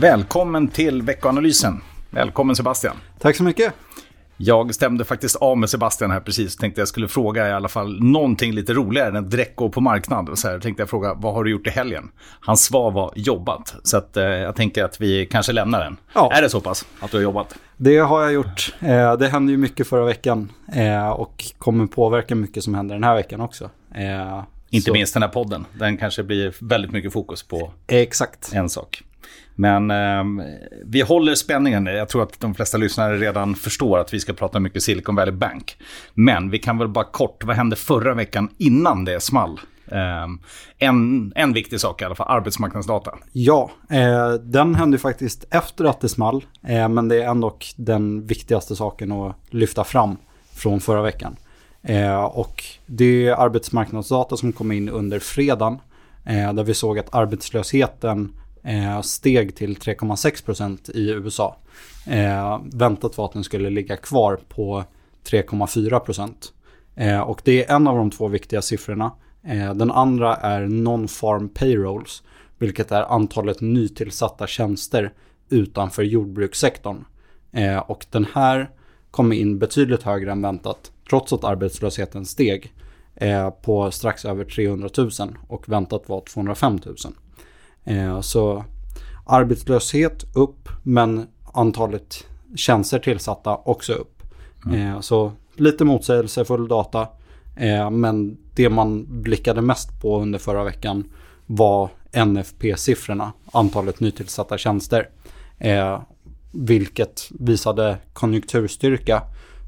Välkommen till veckoanalysen. Välkommen Sebastian. Tack så mycket. Jag stämde faktiskt av med Sebastian här precis. Tänkte jag skulle fråga i alla fall någonting lite roligare än dräck på marknad. Så här tänkte jag fråga, vad har du gjort i helgen? Hans svar var jobbat. Så att, eh, jag tänker att vi kanske lämnar den. Ja. Är det så pass att du har jobbat? Det har jag gjort. Eh, det hände ju mycket förra veckan eh, och kommer påverka mycket som händer den här veckan också. Eh, Inte så- minst den här podden. Den kanske blir väldigt mycket fokus på Exakt. en sak. Men eh, vi håller spänningen. Jag tror att de flesta lyssnare redan förstår att vi ska prata mycket Silicon Valley Bank. Men vi kan väl bara kort, vad hände förra veckan innan det small? Eh, en, en viktig sak i alla fall, arbetsmarknadsdata. Ja, eh, den hände faktiskt efter att det small. Eh, men det är ändå den viktigaste saken att lyfta fram från förra veckan. Eh, och det är arbetsmarknadsdata som kom in under fredagen. Eh, där vi såg att arbetslösheten eh, steg till 3,6 procent i USA. Eh, väntat var att den skulle ligga kvar på 3,4 procent. Eh, och det är en av de två viktiga siffrorna. Eh, den andra är non-farm payrolls, vilket är antalet nytillsatta tjänster utanför jordbrukssektorn. Eh, och den här kom in betydligt högre än väntat, trots att arbetslösheten steg eh, på strax över 300 000 och väntat var 205 000. Eh, så arbetslöshet upp, men antalet tjänster tillsatta också upp. Eh, så lite motsägelsefull data. Eh, men det man blickade mest på under förra veckan var NFP-siffrorna, antalet nytillsatta tjänster. Eh, vilket visade konjunkturstyrka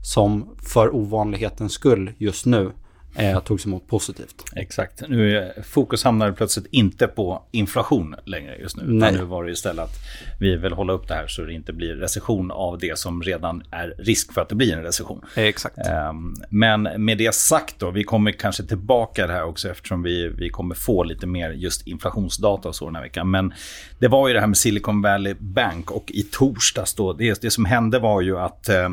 som för ovanlighetens skull just nu eh, togs emot positivt. Exakt. Nu fokus hamnar plötsligt inte på inflation längre just nu. Nej. Nu var det istället att vi vill hålla upp det här så det inte blir recession av det som redan är risk för att det blir en recession. Exakt. Ehm, Men med det sagt då, vi kommer kanske tillbaka det här också eftersom vi, vi kommer få lite mer just inflationsdata och så den här veckan. Men det var ju det här med Silicon Valley Bank och i torsdags då, det, det som hände var ju att eh,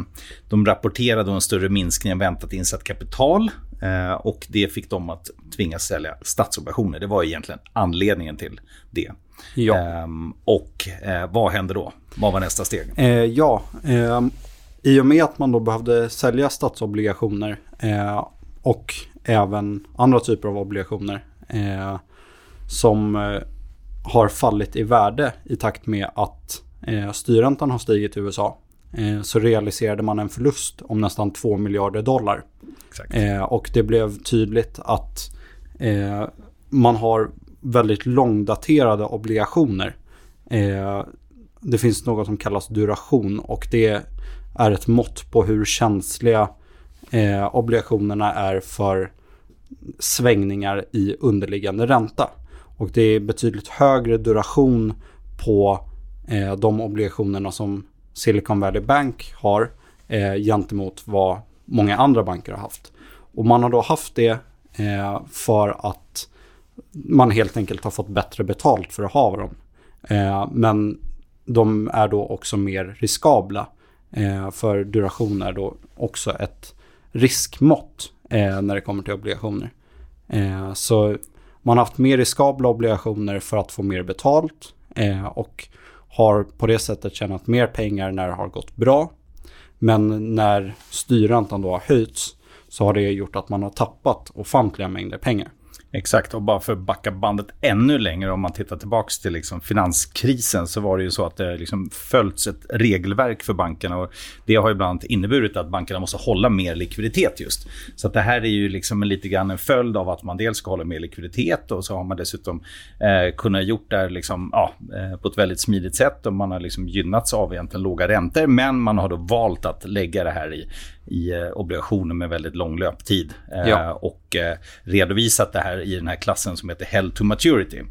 de rapporterade om en större minskning än väntat insatt kapital. Eh, Och det fick dem att tvingas sälja statsobligationer. Det var egentligen anledningen till det. Ja. Ehm, och eh, vad hände då? Vad var nästa steg? Eh, ja, eh, i och med att man då behövde sälja statsobligationer och även andra typer av obligationer som har fallit i värde i takt med att styrräntan har stigit i USA så realiserade man en förlust om nästan 2 miljarder dollar. Exakt. Eh, och det blev tydligt att eh, man har väldigt långdaterade obligationer. Eh, det finns något som kallas duration och det är ett mått på hur känsliga eh, obligationerna är för svängningar i underliggande ränta. Och det är betydligt högre duration på eh, de obligationerna som Silicon Valley Bank har eh, gentemot vad många andra banker har haft. Och man har då haft det eh, för att man helt enkelt har fått bättre betalt för att ha dem. Eh, men de är då också mer riskabla. Eh, för duration är då också ett riskmått eh, när det kommer till obligationer. Eh, så man har haft mer riskabla obligationer för att få mer betalt eh, och har på det sättet tjänat mer pengar när det har gått bra. Men när styrräntan då har höjts så har det gjort att man har tappat ofantliga mängder pengar. Exakt, och bara för att backa bandet ännu längre om man tittar tillbaka till liksom finanskrisen så var det ju så att det liksom följts ett regelverk för bankerna och det har ju bland annat inneburit att bankerna måste hålla mer likviditet just. Så att det här är ju liksom en, lite grann en följd av att man dels ska hålla mer likviditet och så har man dessutom eh, kunnat gjort det här liksom, ja, eh, på ett väldigt smidigt sätt och man har liksom gynnats av egentligen låga räntor men man har då valt att lägga det här i i eh, obligationer med väldigt lång löptid. Eh, Ja. Och eh, redovisat det här i den här klassen som heter Held to Maturity.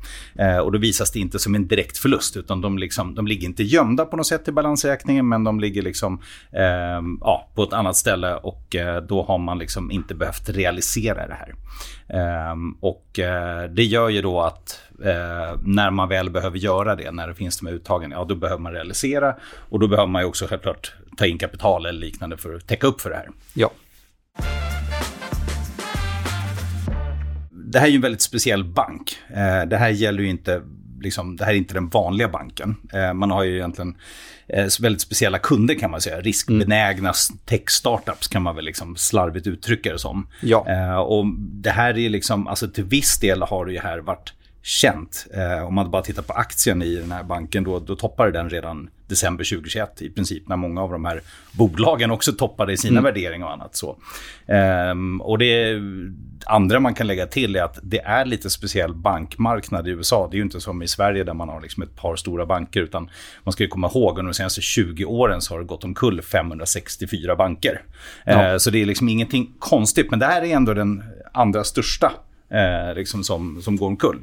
Och då visas det inte som en direkt förlust utan de, liksom, de ligger inte gömda på något sätt i balansräkningen men de ligger liksom, eh, ja, på ett annat ställe och då har man liksom inte behövt realisera det här. Eh, och det gör ju då att eh, när man väl behöver göra det, när det finns de här uttagen, ja då behöver man realisera och då behöver man också självklart ta in kapital eller liknande för att täcka upp för det här. Ja. Det här är ju en väldigt speciell bank. Eh, Det här gäller ju inte liksom, det här är inte den vanliga banken. Eh, man har ju egentligen eh, väldigt speciella kunder kan man säga. Riskbenägna tech-startups kan man väl liksom slarvigt uttrycka det som. Ja. Eh, och det här är liksom, alltså till viss del har det ju här varit känt. Eh, om man bara tittar på aktien i den här banken, då, då toppade den redan december 2021 i princip, när många av de här bolagen också toppade i sina värderingar och annat. Så. Ehm, och det andra man kan lägga till är att det är lite speciell bankmarknad i USA. Det är ju inte som i Sverige där man har liksom ett par stora banker, utan man ska ju komma ihåg under de senaste 20 åren så har det gått omkull 564 banker. Ja. Ehm, så det är liksom ingenting konstigt, men det här är ändå den andra största eh, liksom som, som går omkull.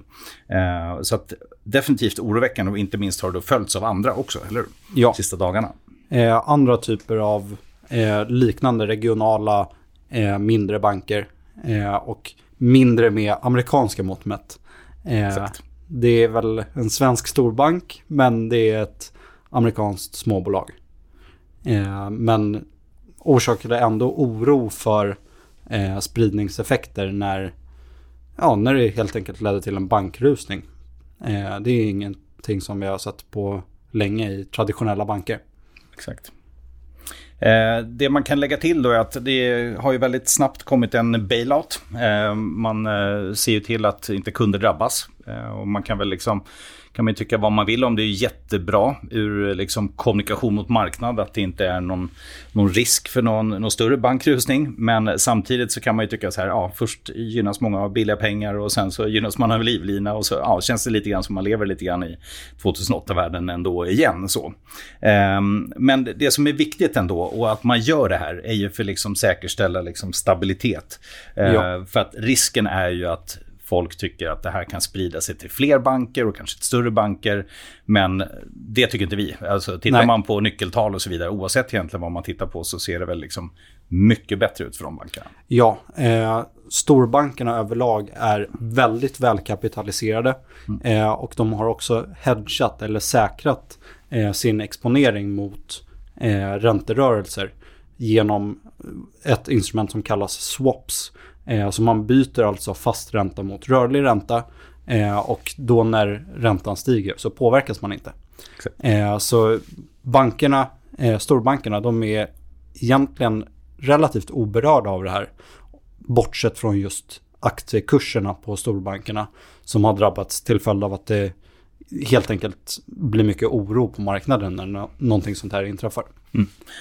Eh, så att definitivt oroväckande och inte minst har det följts av andra också, eller hur? Ja. Sista dagarna. Eh, andra typer av eh, liknande regionala eh, mindre banker eh, och mindre med amerikanska mått mätt. Eh, Exakt. det är väl en svensk storbank men det är ett amerikanskt småbolag. Men orsakade ändå oro för spridningseffekter när, ja, när det helt enkelt ledde till en bankrusning. Eh, det är ingenting som vi har sett på länge i traditionella banker. Exakt. Eh, det man kan lägga till då är att det har ju väldigt snabbt kommit en bailout. Eh, man eh, ser ju till att inte kunder drabbas. Eh, och man kan väl liksom kan man ju tycka vad man vill om. Det är jättebra ur liksom kommunikation mot marknad att det inte är någon, någon risk för någon, någon större bankrusning. Men samtidigt så kan man ju tycka så här, ja, först gynnas många av billiga pengar och sen så gynnas man av livlina och så ja, känns det lite grann som man lever lite grann i 2008-världen ändå igen. Så. Ehm, men det som är viktigt ändå och att man gör det här är ju för att liksom säkerställa liksom stabilitet. Ehm, Ja. För att risken är ju att folk tycker att det här kan sprida sig till fler banker och kanske till större banker. Men det tycker inte vi. Alltså, tittar Nej. man på nyckeltal och så vidare, oavsett egentligen vad man tittar på, så ser det väl liksom mycket bättre ut för de bankerna. Ja, eh, storbankerna överlag är väldigt välkapitaliserade eh, och de har också hedgat eller säkrat eh, sin exponering mot eh, ränterörelser genom ett instrument som kallas swaps. Eh, så man byter alltså fast ränta mot rörlig ränta eh, och då när räntan stiger så påverkas man inte. Eh, så bankerna, eh, storbankerna, de är egentligen relativt oberörda av det här. Bortsett från just aktiekurserna på storbankerna som har drabbats till följd av att det helt enkelt blir mycket oro på marknaden när nå- någonting sånt här inträffar.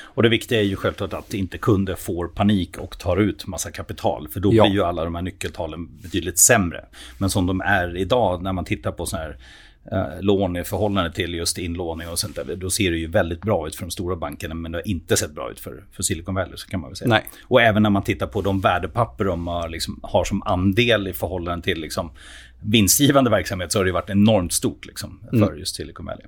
Och det viktiga är ju självklart att inte kunder får panik och tar ut massa kapital. För då Ja. blir ju alla de här nyckeltalen betydligt sämre. Men som de är idag när man tittar på sådana här eh, lån i förhållande till just inlåning och sånt där. Då ser det ju väldigt bra ut för de stora bankerna men det har inte sett bra ut för, för Silicon Valley så kan man väl säga. Nej. Och även när man tittar på de värdepapper de har, liksom, har som andel i förhållande till liksom, vinstgivande verksamhet så har det varit enormt stort liksom, för just Silicon Valley.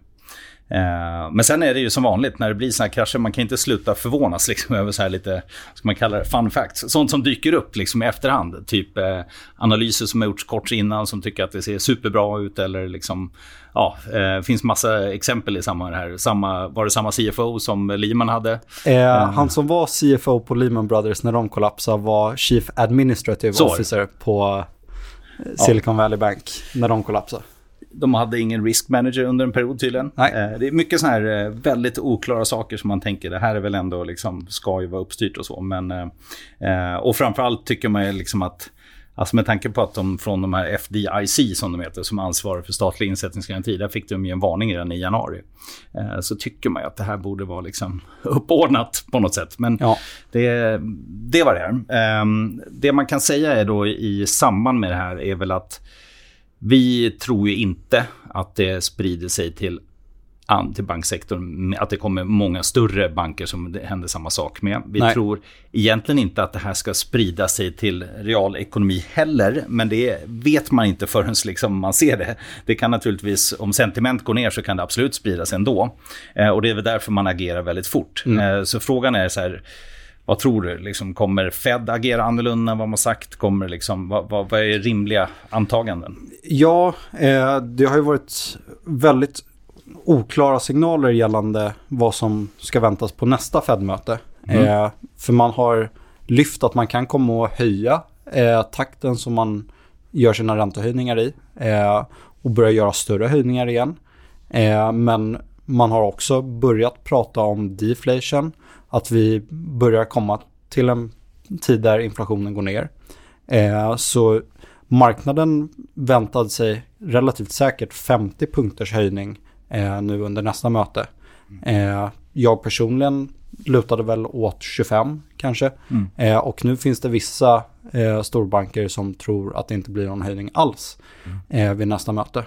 Eh, men sen är det ju som vanligt när det blir såna här krascher, man kan inte sluta förvånas liksom, över så här lite, vad ska man kalla det, fun facts. Sånt som dyker upp liksom, i efterhand. Typ eh, analyser som har gjorts kort innan som tycker att det ser superbra ut eller liksom, ja, eh, finns massa exempel i samma här. Samma, var det samma CFO som Lehman hade? Eh, Han som var CFO på Lehman Brothers när de kollapsade var Chief Administrative Så. Officer på eh, Silicon Valley Bank när de kollapsade. De hade ingen risk manager under en period tydligen. Nej. Eh, det är mycket så här eh, väldigt oklara saker som man tänker, det här är väl ändå liksom, ska ju vara uppstyrt och så. Men, eh, och framförallt tycker man ju liksom att, alltså med tanke på att de från de här FDIC som de heter, som ansvarar för statlig insättningsgaranti, där fick de ju en varning redan i januari. Eh, så tycker man ju att det här borde vara liksom uppordnat på något sätt. Men Ja. det, det var det här. Ehm, det man kan säga är då i samband med det här är väl att vi tror ju inte att det sprider sig till, till banksektorn, att det kommer många större banker som det händer samma sak med. Vi Nej. tror egentligen inte att det här ska sprida sig till realekonomi heller, men det vet man inte förrän liksom man ser det. Det kan naturligtvis, om sentiment går ner så kan det absolut spridas ändå. Eh, och det är väl därför man agerar väldigt fort. Eh, så frågan är så här, vad tror du? Liksom, kommer Fed agera annorlunda än vad man sagt? Kommer liksom, vad, vad, vad är rimliga antaganden? Ja, eh, det har ju varit väldigt oklara signaler gällande vad som ska väntas på nästa Fed-möte. Eh, för man har lyft att man kan komma att höja eh, takten som man gör sina räntehöjningar i. Eh, och börja göra större höjningar igen. Eh, men man har också börjat prata om deflation, att vi börjar komma till en tid där inflationen går ner. Eh, så marknaden väntade sig relativt säkert 50 punkters höjning eh, nu under nästa möte. Eh, jag personligen lutade väl åt 25 kanske. Mm. Och nu finns det vissa storbanker som tror att det inte blir någon höjning alls eh, vid nästa möte.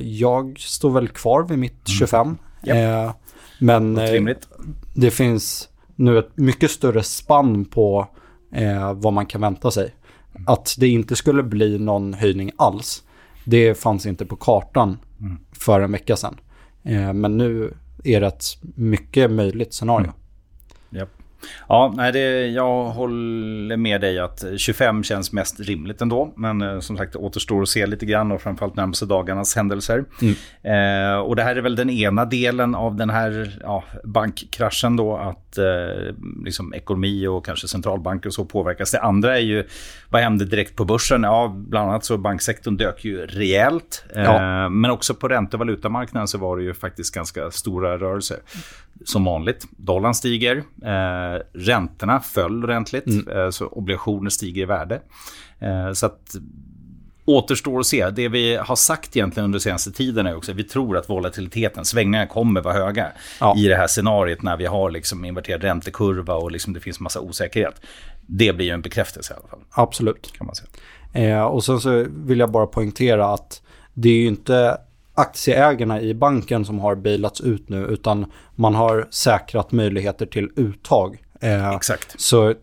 Jag står väl kvar vid mitt 25. Japp. Eh, men eh. Det finns nu ett mycket större spann på eh, vad man kan vänta sig. Att det inte skulle bli någon höjning alls, det fanns inte på kartan Mm. för en vecka sedan. Eh, men nu är det ett mycket möjligt scenario. Ja, nej, det, jag håller med dig att 25 känns mest rimligt ändå. Men eh, som sagt, det återstår att se lite grann och framförallt närmaste dagarnas händelser. Eh, och det här är väl den ena delen av den här ja, bankkraschen då, att eh, liksom ekonomi och kanske centralbanker och så påverkas. Det andra är ju, vad hände direkt på börsen? Ja, bland annat så banksektorn dök ju rejält. Eh, Ja. Men också på ränte och valutamarknaden så var det ju faktiskt ganska stora rörelser. Som vanligt, dollarn stiger, eh, räntorna föll ordentligt, eh, så obligationer stiger i värde. Så att återstår att se. Det vi har sagt egentligen under senaste tiden är också att vi tror att volatiliteten, svängningarna kommer vara höga Ja. i det här scenariet när vi har liksom inverterad räntekurva och liksom det finns massa osäkerhet. Det blir ju en bekräftelse i alla fall, Absolut. kan man säga. Eh, och sen så vill jag bara poängtera att det är ju inte aktieägarna i banken som har bailats ut nu, utan man har säkrat möjligheter till uttag. Eh, Exakt. Så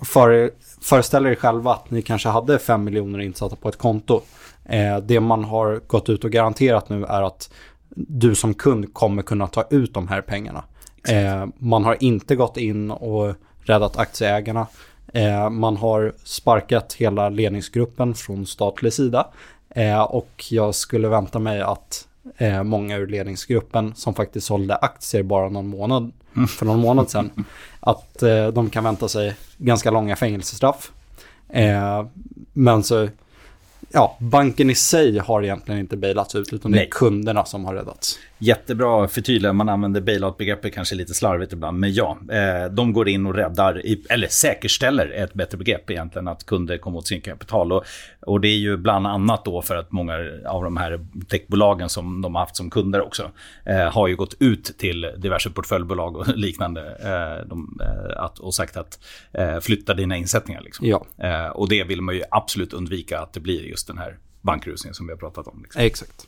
för, föreställ er själva att ni kanske hade 5 miljoner insatta på ett konto. Eh, det man har gått ut och garanterat nu är att du som kund kommer kunna ta ut de här pengarna. Eh, man har inte gått in och räddat aktieägarna. Eh, man har sparkat hela ledningsgruppen från statlig sida. Eh, och jag skulle vänta mig att många ur ledningsgruppen som faktiskt sålde aktier bara någon månad, för någon månad sedan, att eh, de kan vänta sig ganska långa fängelsestraff. Eh, men så, ja, banken i sig har egentligen inte bailats ut, utan det är Nej. kunderna som har räddats. Jättebra förtydligande. Man använder bailout-begreppet kanske lite slarvigt ibland. Men ja, eh, de går in och räddar, eller säkerställer ett bättre begrepp egentligen, att kunder kommer åt sin kapital. Och, och det är ju bland annat då för att många av de här techbolagen som de har haft som kunder också, eh, har ju gått ut till diverse portföljbolag och liknande eh, de, att, och sagt att eh, flytta dina insättningar. Liksom. Ja. Och det vill man ju absolut undvika att det blir just den här bankrusningen som vi har pratat om. Liksom. Exakt.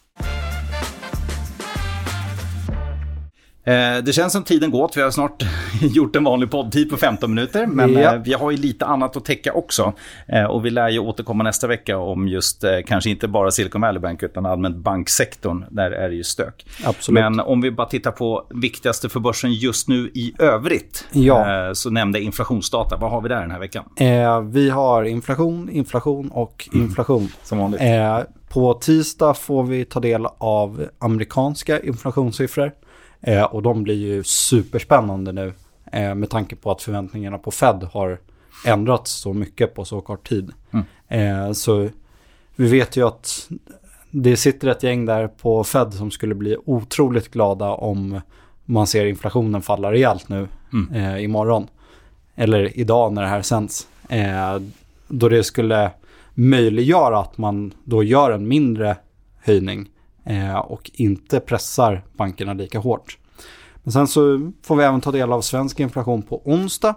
Det känns som tiden gått. Vi har snart gjort en vanlig poddtid på 15 minuter. Men Ja. eh, vi har ju lite annat att täcka också. Eh, Och vi lär ju återkomma nästa vecka om just, eh, kanske inte bara Silicon Valley Bank, utan allmänt banksektorn. Där är det ju stök. Absolut. Men om vi bara tittar på viktigaste för börsen just nu i övrigt. Ja. eh, Så nämnde inflationsdata. Vad har vi där den här veckan? Eh, vi har inflation, inflation och inflation. Som vanligt. Eh, på tisdag får vi ta del av amerikanska inflationssiffror. Eh, och de blir ju superspännande nu eh, med tanke på att förväntningarna på Fed har ändrats så mycket på så kort tid. Eh, så vi vet ju att det sitter ett gäng där på Fed som skulle bli otroligt glada om man ser inflationen falla rejält nu eh, imorgon. Eller idag när det här sänds. Eh, då det skulle möjliggöra att man då gör en mindre höjning Eh, och inte pressar bankerna lika hårt. Men sen så får vi även ta del av svensk inflation på onsdag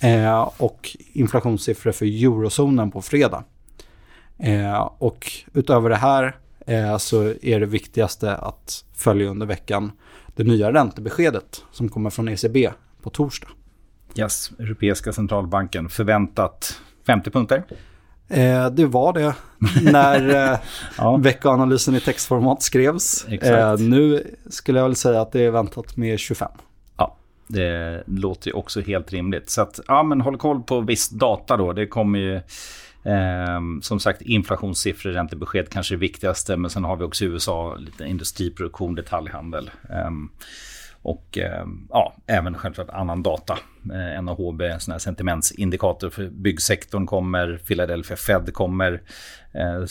eh, och inflationssiffror för eurozonen på fredag. Eh, och utöver det här så är det viktigaste att följa under veckan det nya räntebeskedet som kommer från ECB på torsdag. Yes, Europeiska centralbanken. Förväntat 50 punkter. Eh, det var det när eh, Ja. veckoanalysen i textformat skrevs. Eh, nu skulle jag väl säga att det är väntat med 25. Ja, det låter ju också helt rimligt. Så att, ja, men håll koll på viss data då. Det kommer ju Eh, som sagt, inflationssiffror, räntebesked kanske är det viktigaste. Men sen har vi också USA lite industriproduktion, detaljhandel. Eh, och eh, ja, även självklart annan data. Eh, NAHB, sån här sentimentsindikator för byggsektorn kommer, Philadelphia Fed kommer. Eh,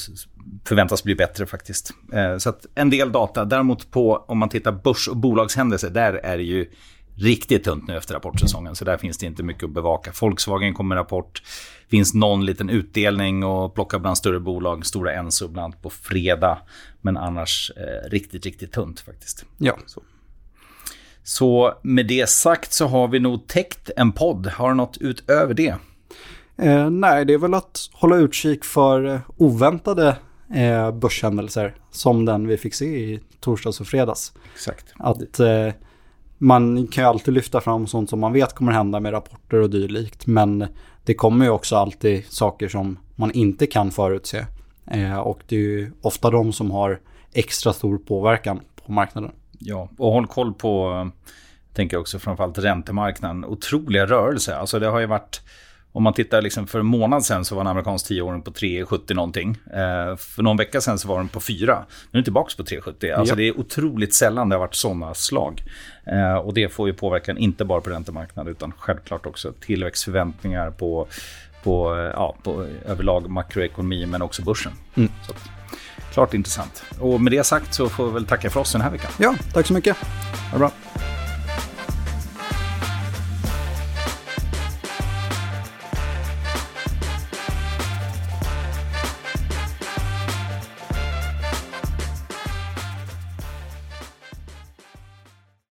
förväntas bli bättre faktiskt. Eh, så att en del data. Däremot på, om man tittar börs och bolagshändelser, där är det ju riktigt tunt nu efter rapportsäsongen. Så där finns det inte mycket att bevaka. Volkswagen kommer rapport. Finns någon liten utdelning och plocka bland större bolag. Stora Enso bland på fredag. Men annars eh, riktigt, riktigt tunt faktiskt. Ja. Så. Så med det sagt så har vi nog täckt en podd. Har du något utöver det? Eh, nej, det är väl att hålla utkik för eh, oväntade eh, börshändelser som den vi fick se i torsdags och fredags. Exakt. Att eh, man kan ju alltid lyfta fram sånt som man vet kommer hända med rapporter och dylikt. Men det kommer ju också alltid saker som man inte kan förutse. Eh, och det är ju ofta de som har extra stor påverkan på marknaden. Ja, och håll koll på, tänker jag också framförallt räntemarknaden. Otroliga rörelser. Alltså det har ju varit om man tittar liksom för en månad sen så var en amerikansk tioåring på 3,70 någonting. Eh, för någon vecka sen så var den på 4. Nu är den tillbaka på 3,70. Alltså ja. det är otroligt sällan det har varit sådana slag. Eh, och det får ju påverkan inte bara på räntemarknaden utan självklart också tillväxtförväntningar på, på, eh, ja, på överlag makroekonomi men också börsen. Mm. Klart intressant. Och med det sagt så får vi väl tacka för oss den här veckan. Ja, tack så mycket. Ha det bra.